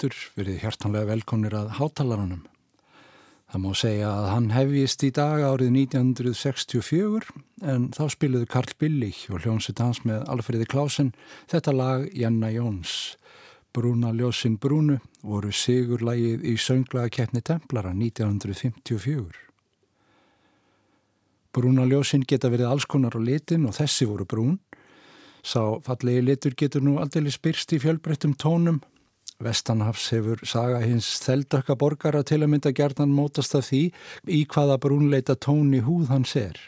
Áhrindur, verið hjartanlega velkomnir að hátalarunum. Það má segja að hann hefjist í dag árið 1964 en þá spiluðu Karl Billig og hljónsitt hans með Alfredi Klausen þetta lag Janna Jóns. Brúna ljósinn brúnu voru sigurlægið í sönglaga keppni Templara 1954. Brúna ljósinn geta verið alls konar á litin og þessi voru brún. Sá fallegi litur getur nú aldrei spyrst í fjölbreyttum tónum Vestanhafs hefur saga hins þeldökka borgara til að mynda gerðan mótast af því í hvaða brúnleita tóni húð hans er.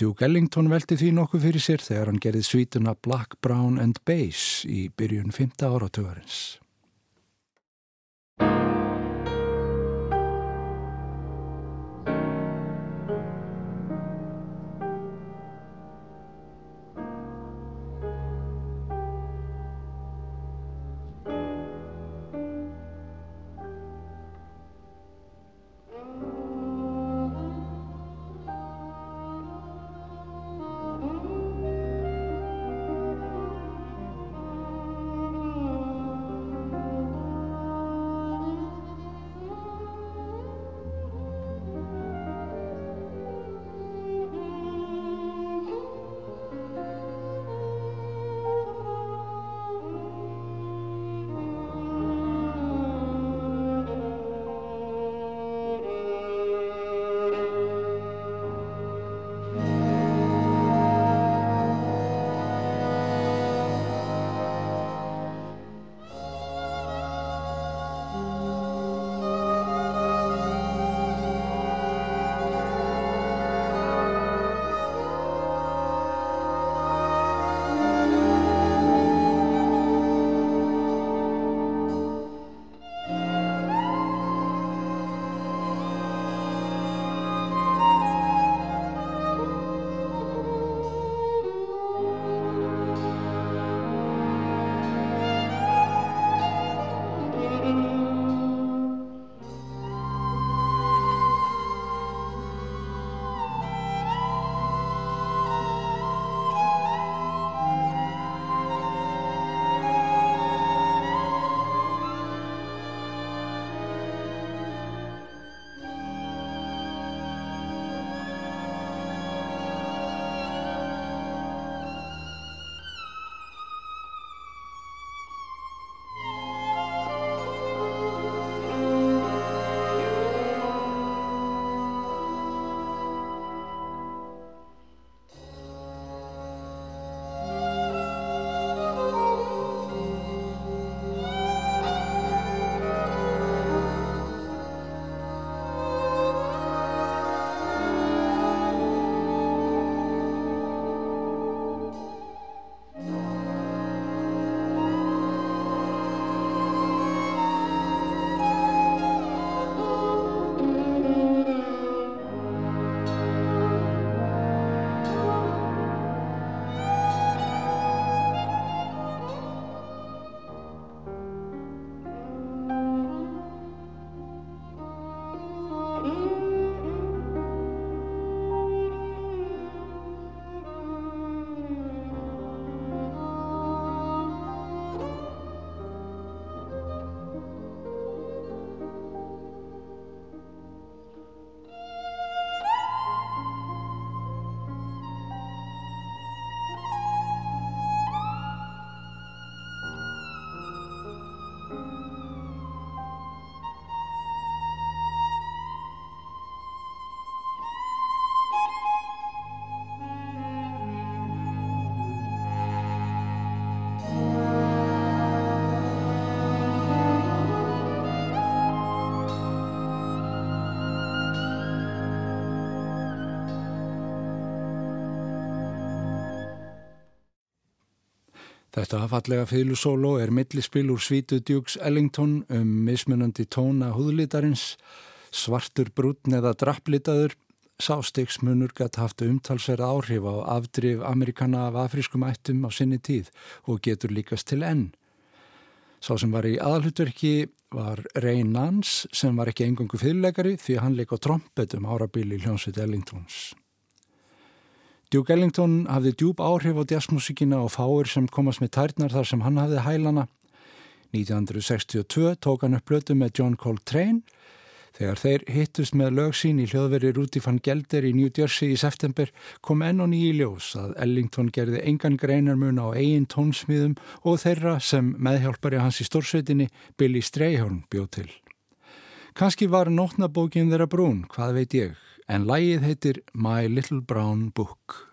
Duke Ellington veldi því nokkuð fyrir sér þegar hann gerði svítuna Black, Brown and Beige í byrjun 5. áratögarins. Þetta fallega fylgusólo er millispil úr svítu Dukes Ellington um mismunandi tóna húðlítarins, svartur brútn eða drapplitaður, sástegsmunur gætt haft umtalsverð áhrif á afdrif Amerikana af afrískum ættum á sinni tíð og getur líkast til enn. Sá sem var í aðalhutverki var Ray Nance sem var ekki engungu fyrirlegari því hann leik á trompetum árabíli hljómsveit Ellingtons. Duke Ellington hafði djúb áhrif á jazzmusikina og fáir sem komast með tærnar þar sem hann hafði hælana. 1962 tók hann upp blötu með John Coltrane. Þegar þeir hittust með lögsín í hljóðveri Rúti van Gelder í New Jersey í september kom enn og nýji ljós að Ellington gerði engan greinarmun á eigin tónsmíðum og þeirra sem meðhjálpari hans í stórsveitinni Billy Strayhorn bjóð til. Kanski var nótnabókin þeirra brún, hvað veit ég en lægið heitir My Little Brown Book.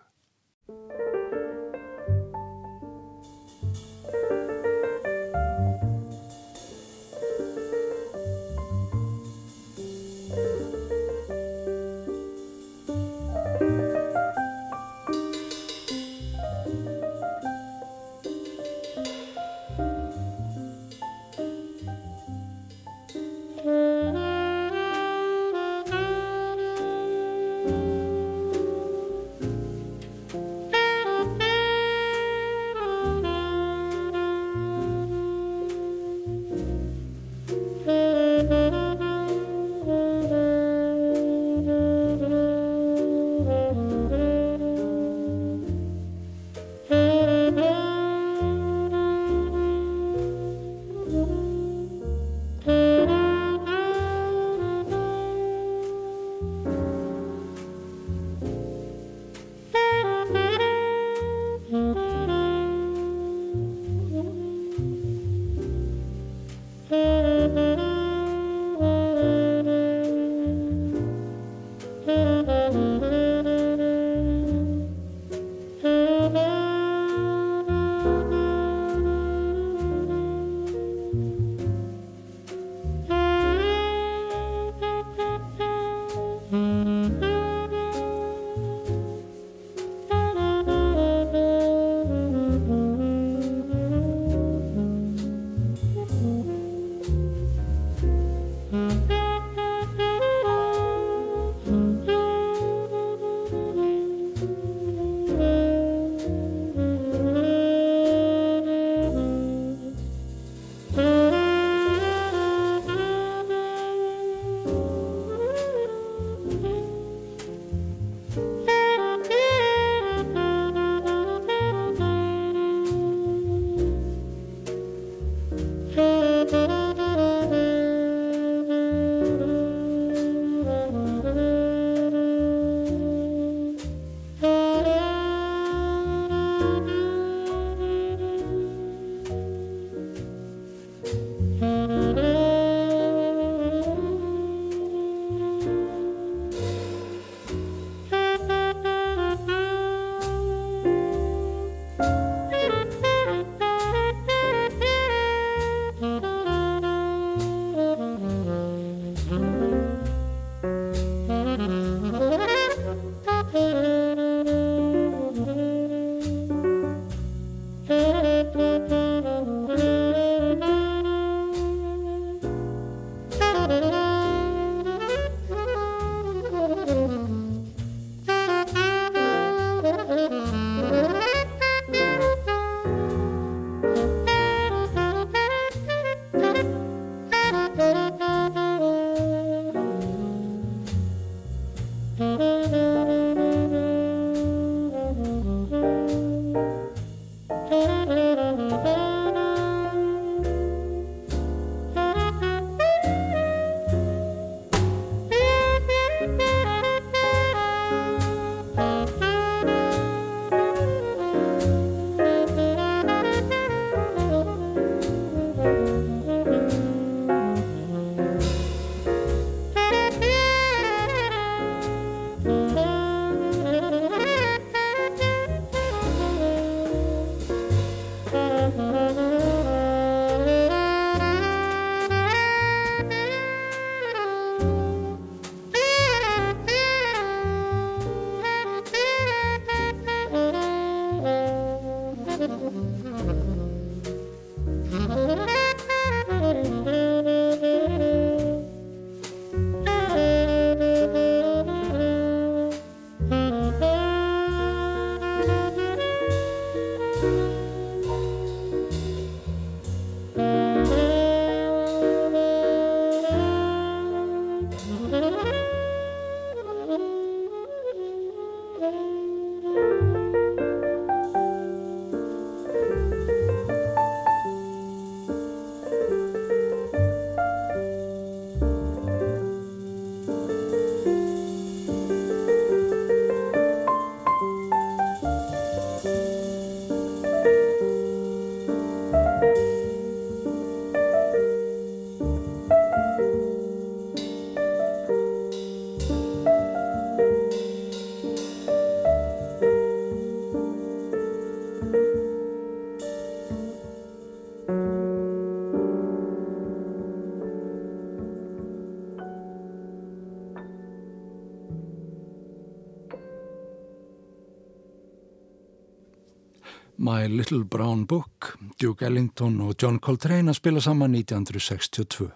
My Little Brown Book, Duke Ellington og John Coltrane að spila saman 1962.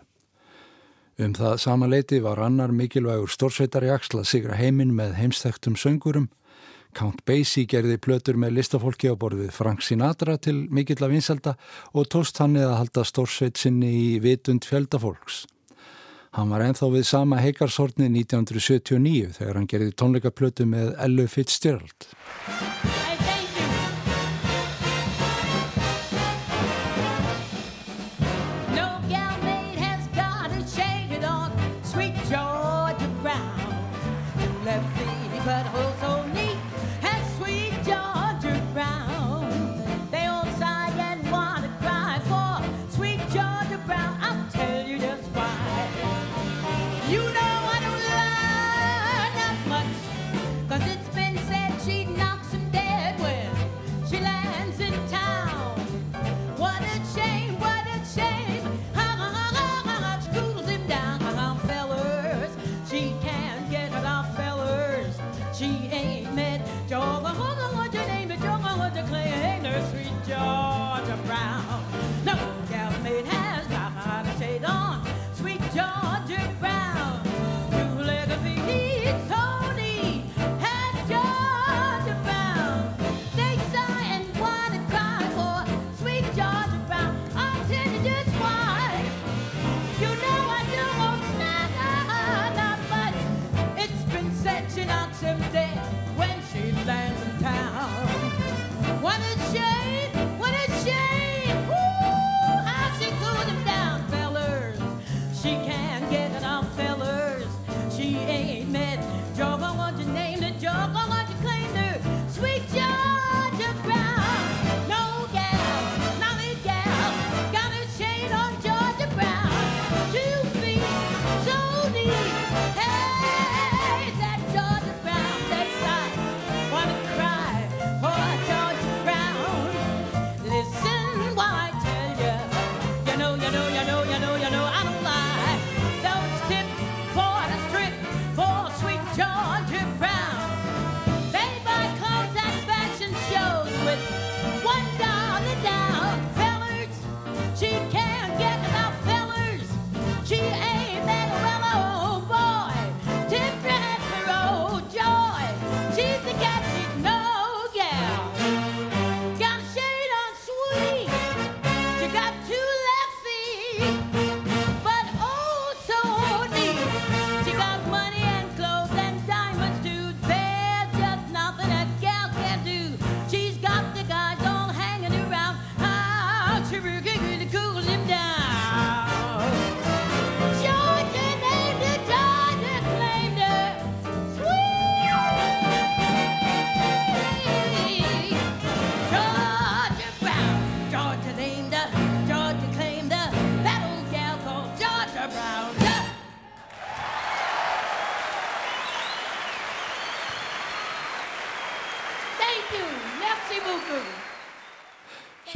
Um það sama leiti var annar mikilvægur stórsveitari axla sigra heiminn með heimstæktum söngurum. Count Basie gerði plötur með listafólki á borðið Frank Sinatra til mikill af vinselda og tóst hann eða halda stórsveit sinni í vitund fjöldafólks. Hann var enþá við sama heikarsortni 1979 þegar hann gerði tónleikaplötu með Ellu Fitzgerald.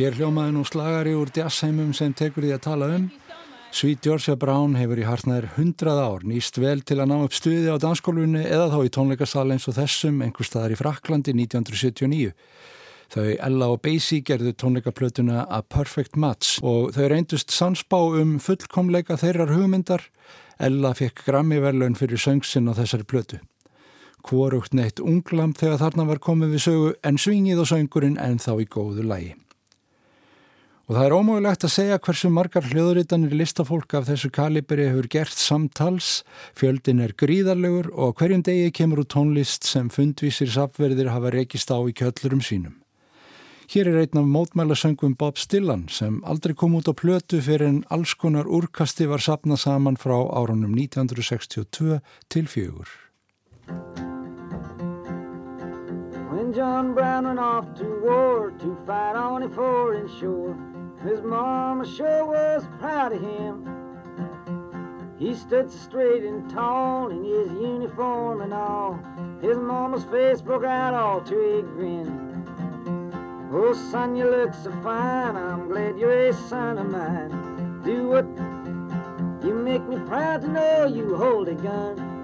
Hér hljómaði nú slagari úr jazzheimum sem tekur því að tala um. Sweet Georgia Brown hefur í hartnaðir hundrað ár nýst vel til að ná upp stuði á danskólunni eða þá í tónleikasal eins og þessum einhver staðar í Fraklandi 1979. Þau Ella og Basie gerðu tónleikaplötuna A Perfect Match og þau reyndust sansbá um fullkomleika þeirrar hugmyndar. Ella fekk Grammy-verlaun fyrir söngsinn á þessari plötu. Hvorugt neitt unglam þegar þarna var komið við sögu en svingið og söngurinn en þá í góðu lægi. Og það er ómögulegt að segja hversu margar hljóðuritanir listafólk af þessu kaliberi hefur gert samtals, fjöldin er gríðarlegur og hverjum degi kemur úr tónlist sem fundvísir sapverðir hafa rekist á í kjöllurum sínum. Hér er einn af mótmælasöngum Bob Stillan sem aldrei kom út á plötu fyrir en alls konar úrkasti var sapnað saman frá árunum 1962 til fjögur. John Brown went off to war to fight on a foreign shore His mama sure was proud of him. He stood straight and tall in his uniform and all. His mama's face broke out all to a grin. Oh, son, you look so fine. I'm glad you're a son of mine. Do what you make me proud to know you hold a gun.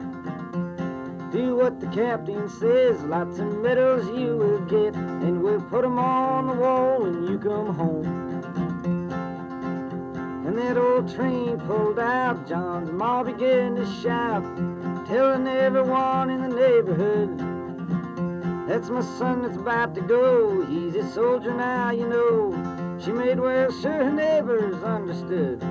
Do what the captain says, lots of medals you will get, and we'll put 'em on the wall when you come home. And that old train pulled out, John's ma began to shout, telling everyone in the neighborhood, That's my son that's about to go. He's a soldier now, you know. She made well sure her neighbors understood.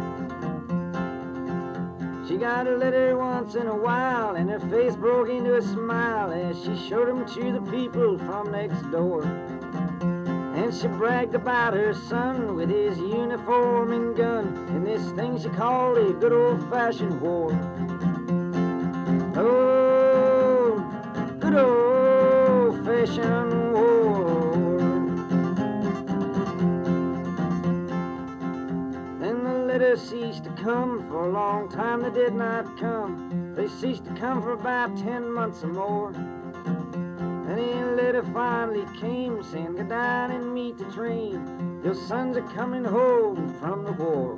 She got a letter once in a while, and her face broke into a smile as she showed him to the people from next door. And she bragged about her son with his uniform and gun and this thing she called a good old-fashioned war. Oh, good old-fashioned war. The letters ceased to come for a long time. They did not come. They ceased to come for about ten months or more. And a letter finally came saying, Get down and meet the train. Your sons are coming home from the war.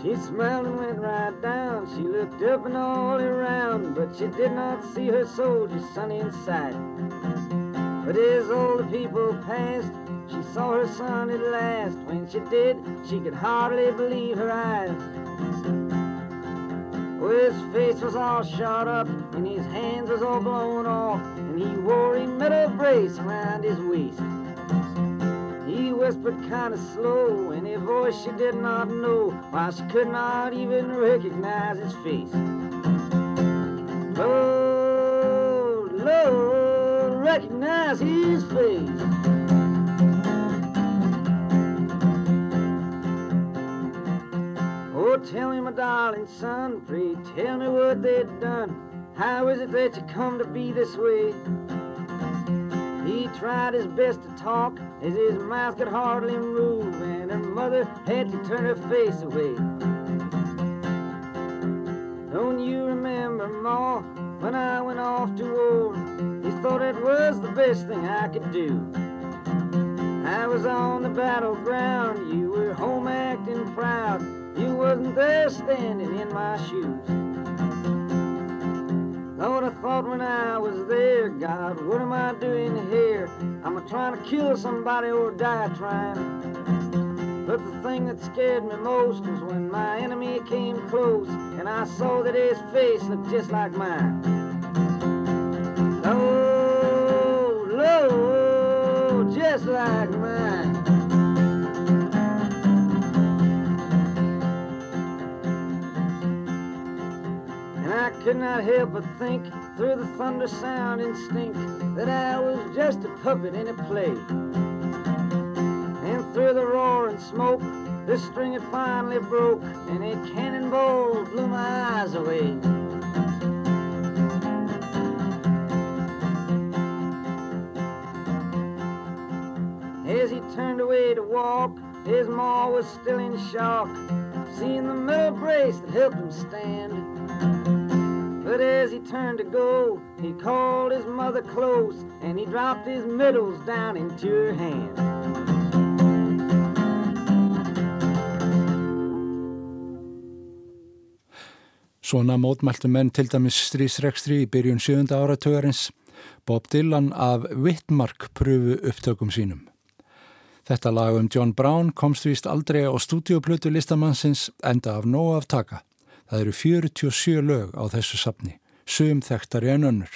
She smiled and went right down. She looked up and all around, but she did not see her soldier son in sight. But as all the people passed, she saw her son at last. When she did, she could hardly believe her eyes. Well, his face was all shot up, and his hands was all blown off, and he wore a metal brace around his waist. He whispered kind of slow in a voice she did not know, while she could not even recognize his face. Lord, Lord, recognize his face. Oh, tell me, my darling son, pray tell me what they've done. How is it that you come to be this way? He tried his best to talk, as his mouth could hardly move, and her mother had to turn her face away. Don't you remember, Ma, when I went off to war? You thought it was the best thing I could do. I was on the battleground, you were home acting proud. You wasn't there standing in my shoes. Lord, I thought when I was there, God, what am I doing here? I'm trying to kill somebody or die trying? But the thing that scared me most was when my enemy came close and I saw that his face looked just like mine. Just like mine. And I could not help but think through the thunder sound and stink that I was just a puppet in a play. And through the roar and smoke, this string had finally broke, and a cannonball blew my eyes away. Away to walk, his maw was still in shock, seeing the metal brace that helped him stand. But as he turned to go, he called his mother close and he dropped his medals down into her hand. Svona mótmæltu menn til dæmis strísrekstri í byrjun 7. áratögarins, Bob Dylan af Wittmark pröfu upptökum sínum. Þetta lag um John Brown komst vist aldrei á stúdioplötu listamannsins enda af nóg af taka. Það eru 47 lög á þessu sapni, sum þekktari en önnur.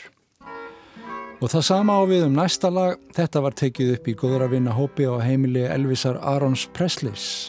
Og það sama á við um næsta lag, þetta var tekið upp í góðravinna hópi á heimili Elvisar Arons Presleys.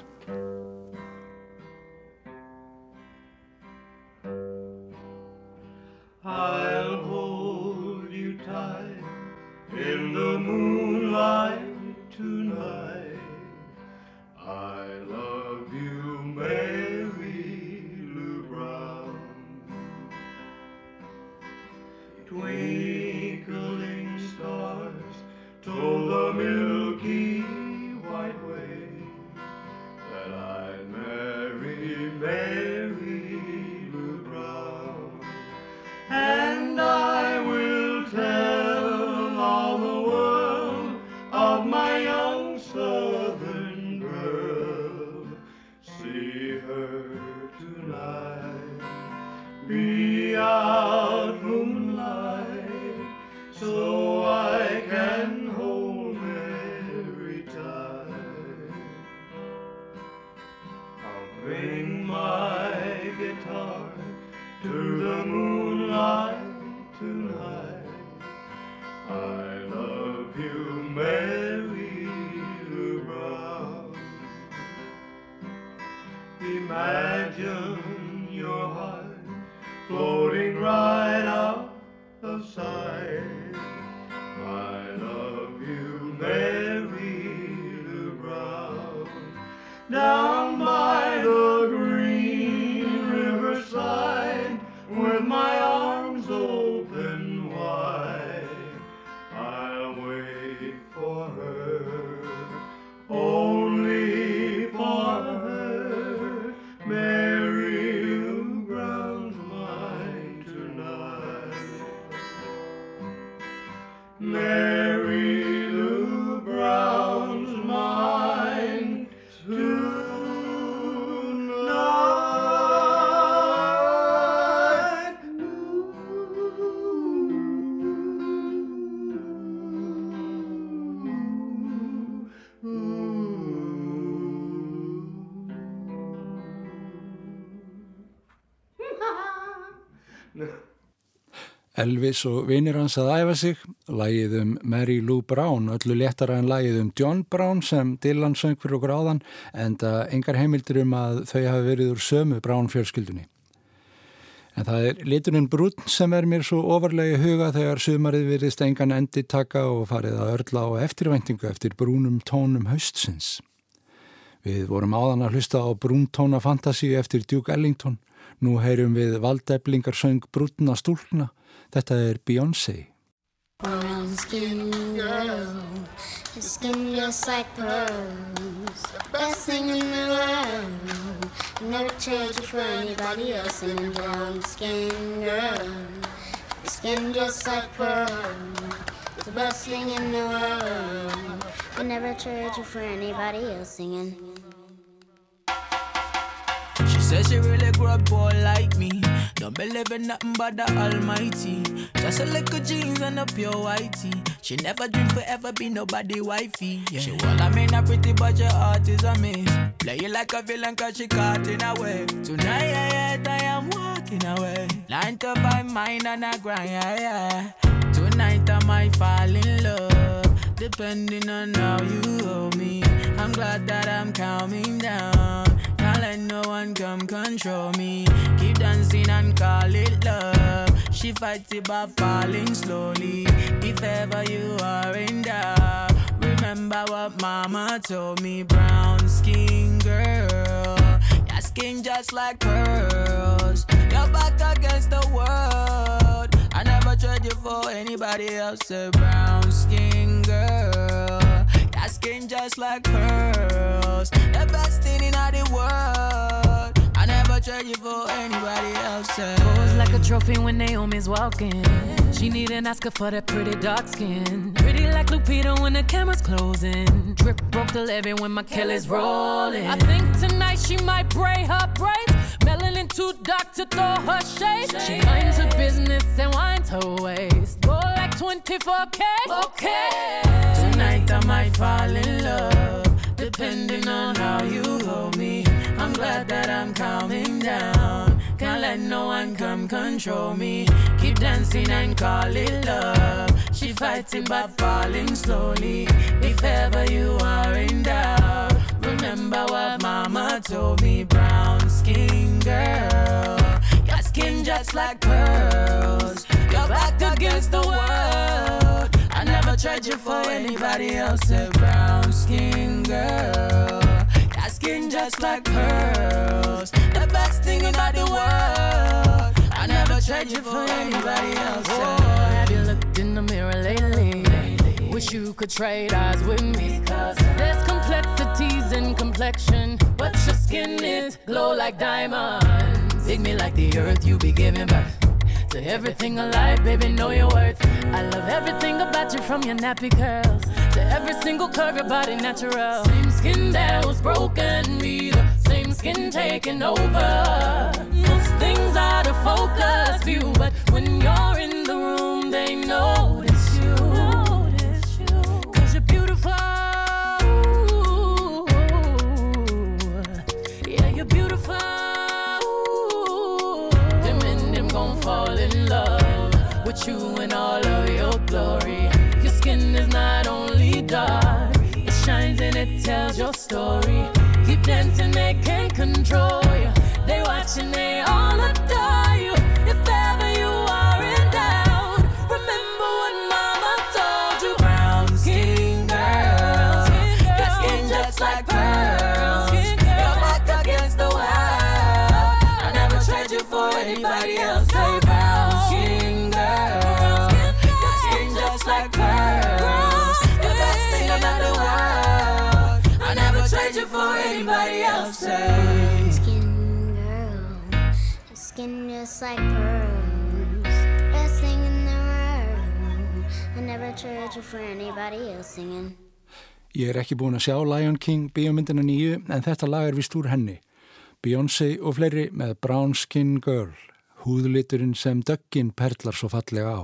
Elvis og vinir hans að æfa sig, lægið um Mary Lou Brown, öllu léttara en lægið um John Brown sem Dylan söng fyrir okkur áðan, en það engar heimildir um að þau hafi verið úr sömu Brown fjölskyldunni. En það er liturinn brún sem er mér svo ofarlega huga þegar sumarið virðist engan endi taka og farið að örla á eftirvæntingu eftir brúnum tónum haustsins. Við vorum áðan að hlusta á brúntóna fantasíu eftir Duke Ellington, nú heyrum við valdeflingar söng brúnna stúlna Þetta er Beyoncé. Brown skin girl, your skin just like pearls, best thing in the world. Never trade you for anybody else. And brown skin girl, your skin just like pearls, the best thing in the world. I never trade you for anybody else singing. She says she really grew up boy like me. Don't believe in nothing but the Almighty. Just a little jeans and a pure whitey. She never dream forever be nobody wifey. Yeah. She well, I mean, a pretty, but your heart is a miss. Play you like a villain, cause she caught in a way. Tonight, I am walking away. Line to my mind and I grind, yeah, yeah. Tonight, I might fall in love. Depending on how you hold me. I'm glad that I'm calming down let no one come control me. Keep dancing and call it love. She fights it by falling slowly. If ever you are in doubt, remember what mama told me. Brown skin girl, your skin just like pearls. Your back against the world. I never trade you for anybody else. A brown skin girl skin just like pearls. The best thing in all the world. I never trade you for anybody else. Pose like a trophy when Naomi's walking. She need an Oscar for that pretty dark skin. Pretty like Lupita when the camera's closing. Drip broke the levee when my Kelly's rolling. I think tonight she might braid her braids. Melanin too dark to throw her shade. She minds her business and winds her waist. Boy, 24 k Okay. Tonight I might fall in love, depending on how you hold me. I'm glad that I'm calming down. Can't let no one come control me. Keep dancing and call it love. She fighting but falling slowly. If ever you are in doubt, remember what mama told me. Brown skin girl skin just like pearls. You're back against the world. I never tried you for anybody else. A brown skin girl, your skin just like pearls. The best thing about the world. I never tried you for anybody else. Oh, have you looked in the mirror lately? Wish you could trade eyes with me. Cause there's complexities in complexion, but your skin is glow like diamonds. Dig me like the earth you be giving birth. To everything alive, baby, know your worth. I love everything about you from your nappy curls to every single curve, your body natural. Same skin that was broken, be the same skin taking over. Most things out of focus else. Skin girl, your skin just like pearls. Best thing in the world. I never trade you for anybody else singing. Ég er ekki búin að sjá Lion King bíomindina nýju en þetta lag er vist úr henni. Beyoncé og fleiri með Brown Skin Girl, húðliturinn sem döggin perlar svo fallega á.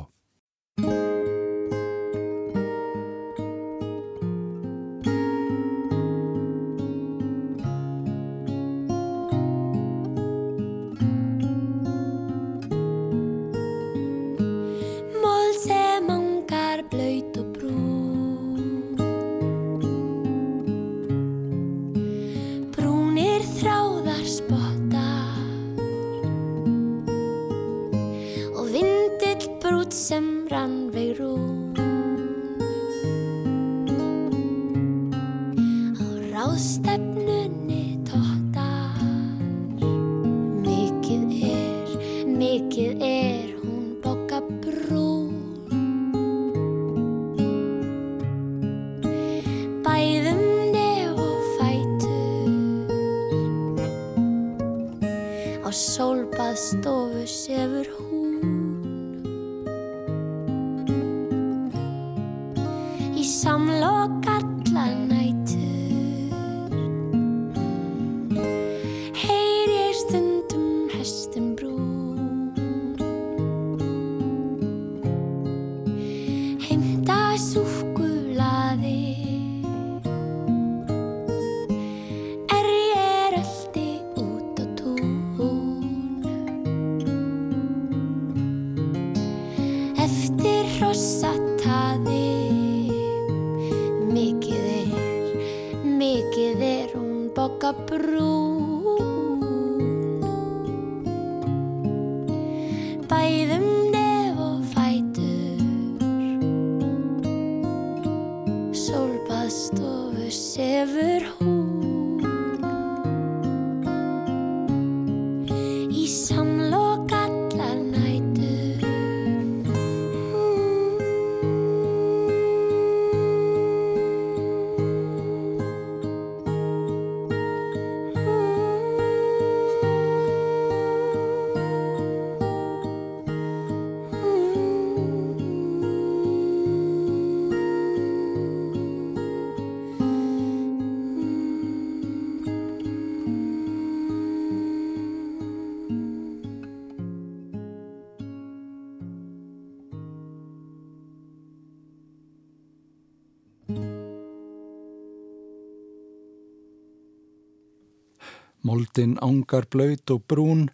Moldin ángar blöyt og brún,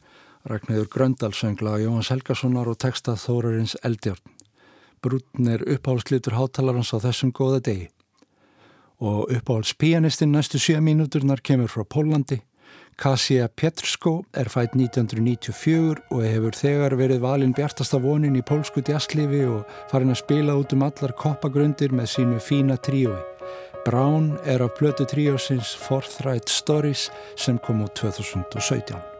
Ragnæður Gröndalsöngla Jóhanns Helgasonar og textað Þórarins Eldjórn. Brún er uppáhaldslitur hátalarans á þessum góða degi. Og uppáhaldspianistinn næstu sjö mínúturnar kemur frá Pólandi. Kasia Petrsko er fætt 1994 og hefur þegar verið valinn bjartasta vonin í pólsku djaslifi og farin að spila út um allar koppagrundir með sínu fína tríói. Brown er af blötu tríósins Forthright Stories sem kom út 2017.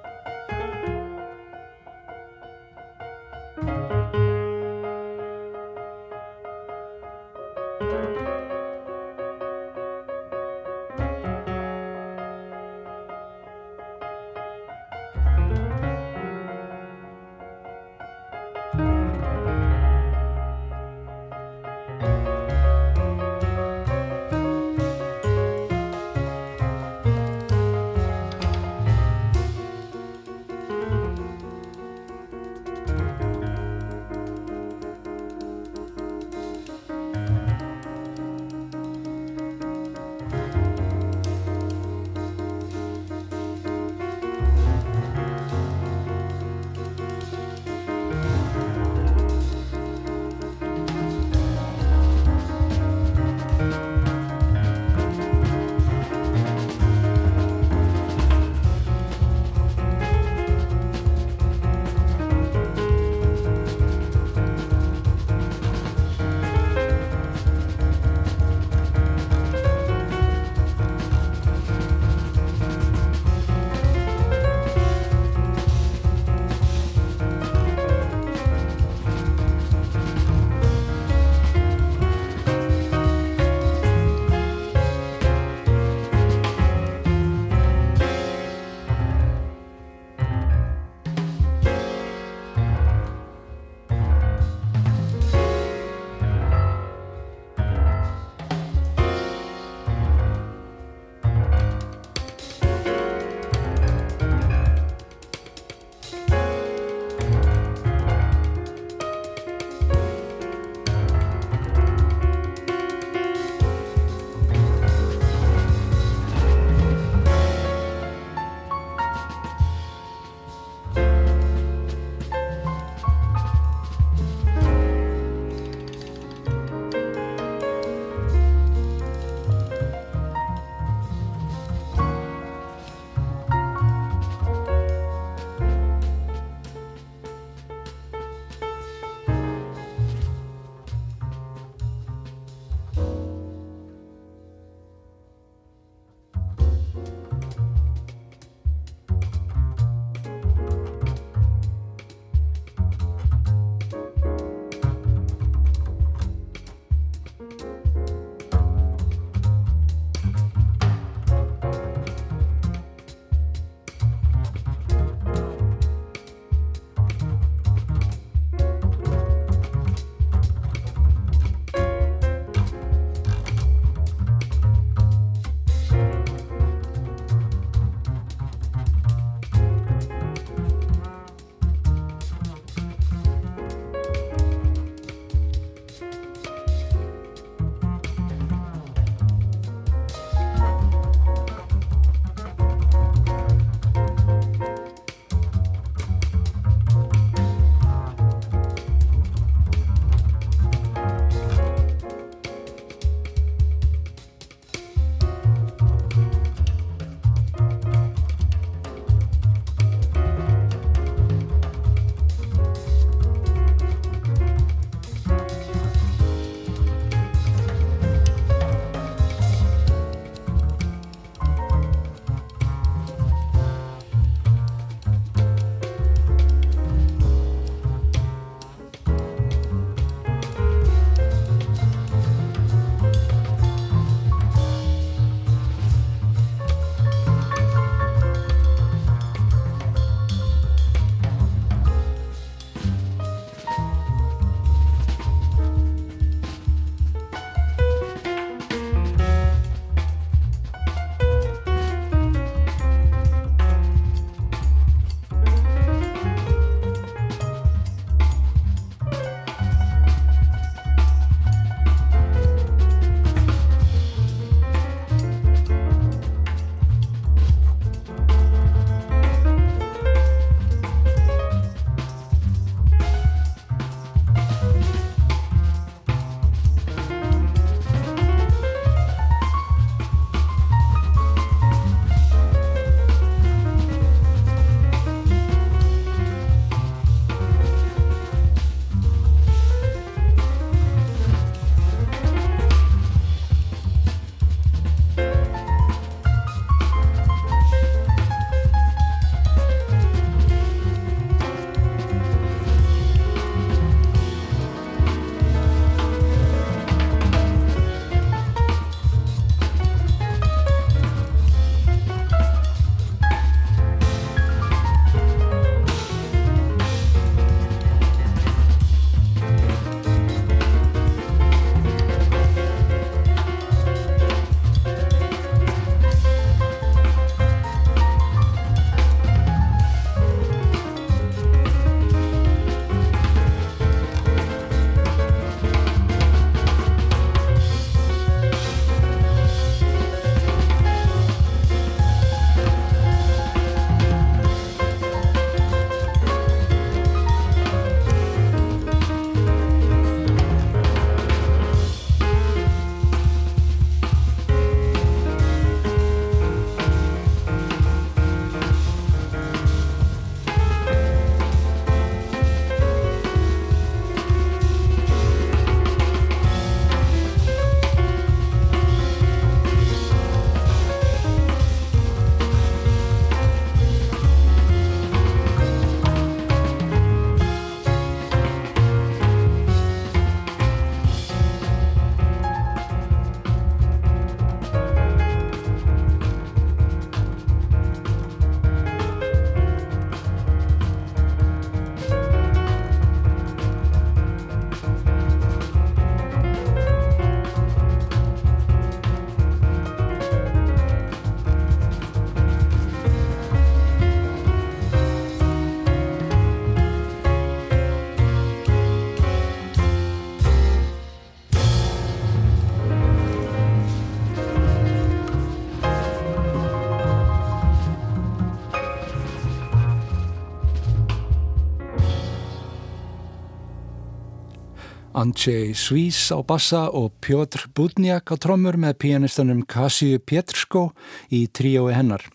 Andrzej Svís á bassa og Pjotr Budniak á trommur með pianistanum Kasiu Pietrsko í tríói hennar.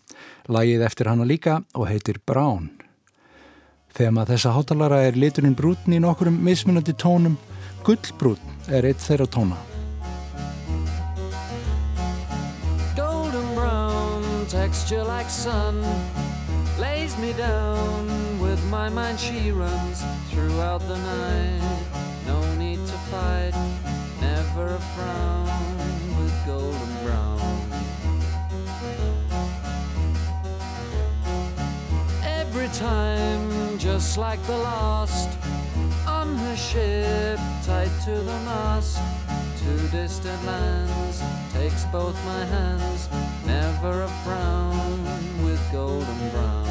Lægið eftir hana líka og heitir Brown. Þegar maður þessa hátalara er liturinn brútn í nokkurum mismunandi tónum, gullbrútn er eitt þeirra tóna. Golden brown texture like sun lays me down with my mind she runs throughout the night fight, never a frown with golden brown. Every time, just like the last, on her ship, tied to the mast, to distant lands, takes both my hands, never a frown with golden brown.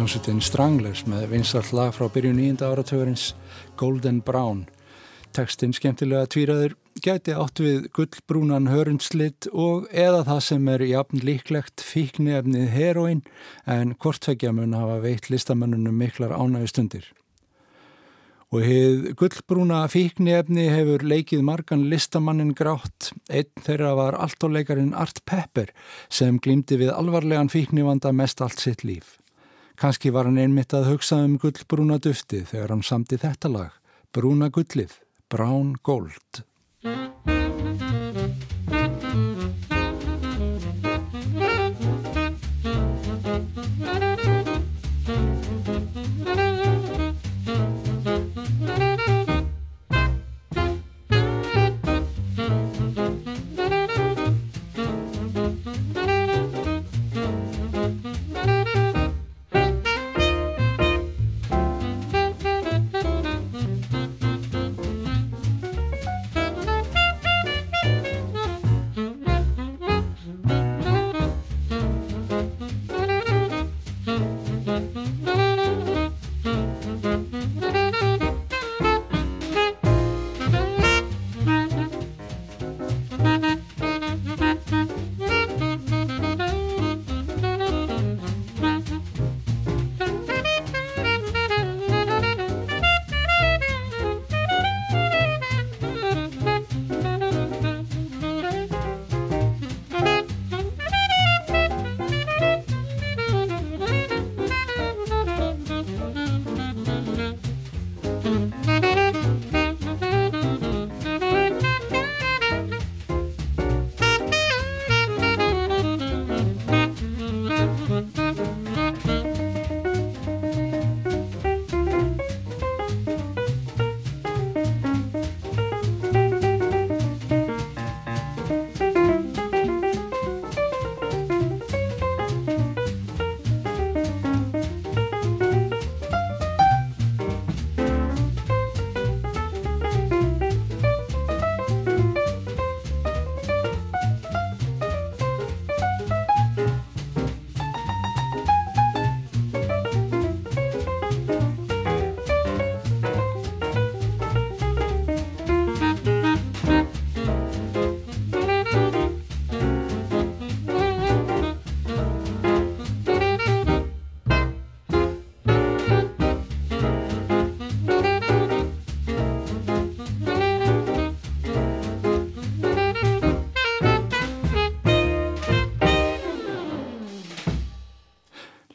hljómsveitin Stranglers með vinsall lag frá byrju nýjunda áratöfurins Golden Brown. Tekstinn skemmtilega tvíraður gæti átt við gullbrúnan hörundslitt og eða það sem er jafn líklegt fíknefnið heroin en hvortveggja mun hafa veitt listamönnunum miklar ánægu stundir. Og heið gullbrúna fíknefni hefur leikið margan listamannin grátt. Einn þeirra var alltóleikarin Art Pepper sem glýmdi við alvarlegan fíknivanda mest allt sitt líf. Kanski var hann einmitt að hugsa um gullbrúna dufti þegar hann samti þetta lag, Brúna gullið, Brown Gold.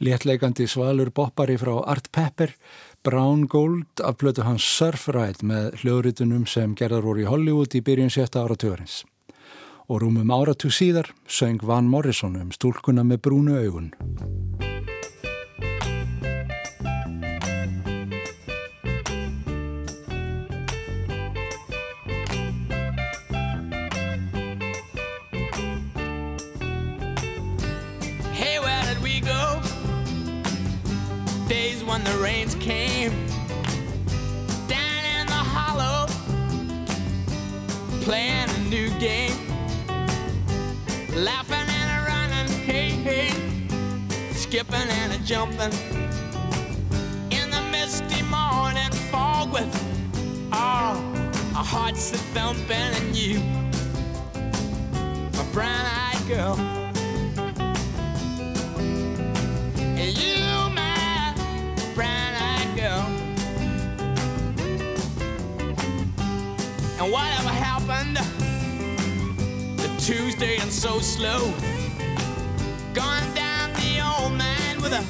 Léttleikandi svalur boppari frá Art Pepper, Brown Gold af blötu hans Surfride með hljóðritunum sem gerðar voru í Hollywood í byrjun sjötta áratugurins. Og rúmum áratug síðar söng Van Morrison um stúlkuna með brúnu augun. When the rains came. Down in the hollow, playing a new game, laughing and a running, hey hey, skipping and a jumping. In the misty morning fog with oh, our hearts a thumping and you, my brown-eyed girl. And whatever happened to Tuesday and so slow? Gone down the old man with a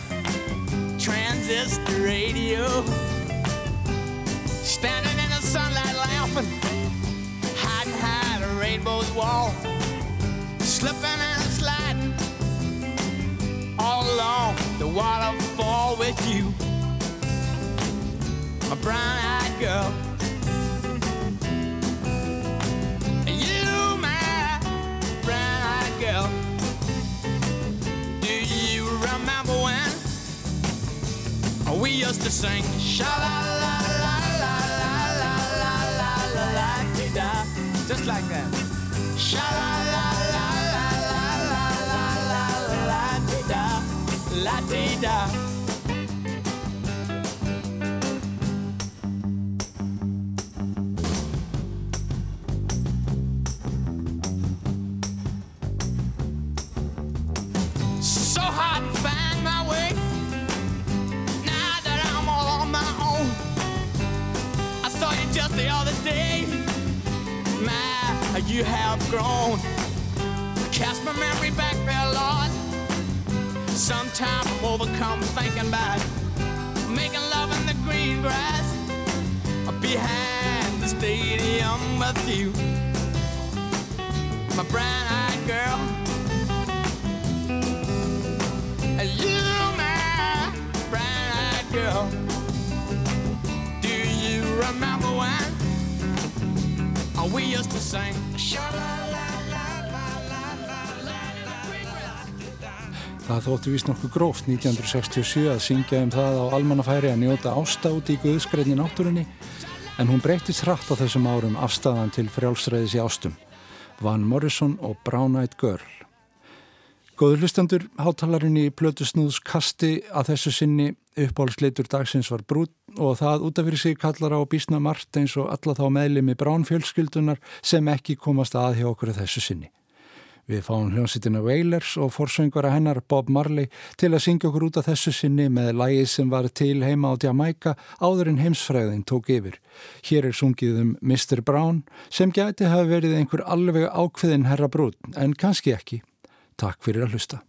transistor radio. Standing in the sunlight laughing, hiding high a rainbow's wall. Slipping and sliding all along the waterfall with you. A brown eyed girl. We used to sing sha la la la la la la la la la la da just like that sha la la la la la la la la la da la da you have grown. Cast my memory back there, a lot. Sometimes I'm overcome thinking about making love in the green grass behind the stadium with you, my brown-eyed girl. You, my brown-eyed girl. Do you remember? We used to sing. Það þóttu vist nokkuð gróft 1967 að syngja um það á almannafæri að njóta ástátt í Guðskreitni náttúrunni en hún breytist hratt á þessum árum afstæðan til frjálsræðis í ástum. Van Morrison og Brown Eyed Girl. Góður hlustendur, hátalarinn í Plötu Snúðs kasti að þessu sinni uppáhaldsleitur dagsins var brút og það út af fyrir sig kallar á bísna margt eins og alla þá meðlemi bránfjölskyldunar sem ekki komast að hjá okkur þessu sinni. Við fáum hljómsýtina Wailers og forsöngvara hennar Bob Marley til að syngja okkur út af þessu sinni með lægið sem var til heima á Jamaica áður en heimsfræðin tók yfir. Hér er sungið um Mr. Brown sem gæti hafa verið einhver alveg ákveðin herra brút en kannski ekki. Takk fyrir að hlusta.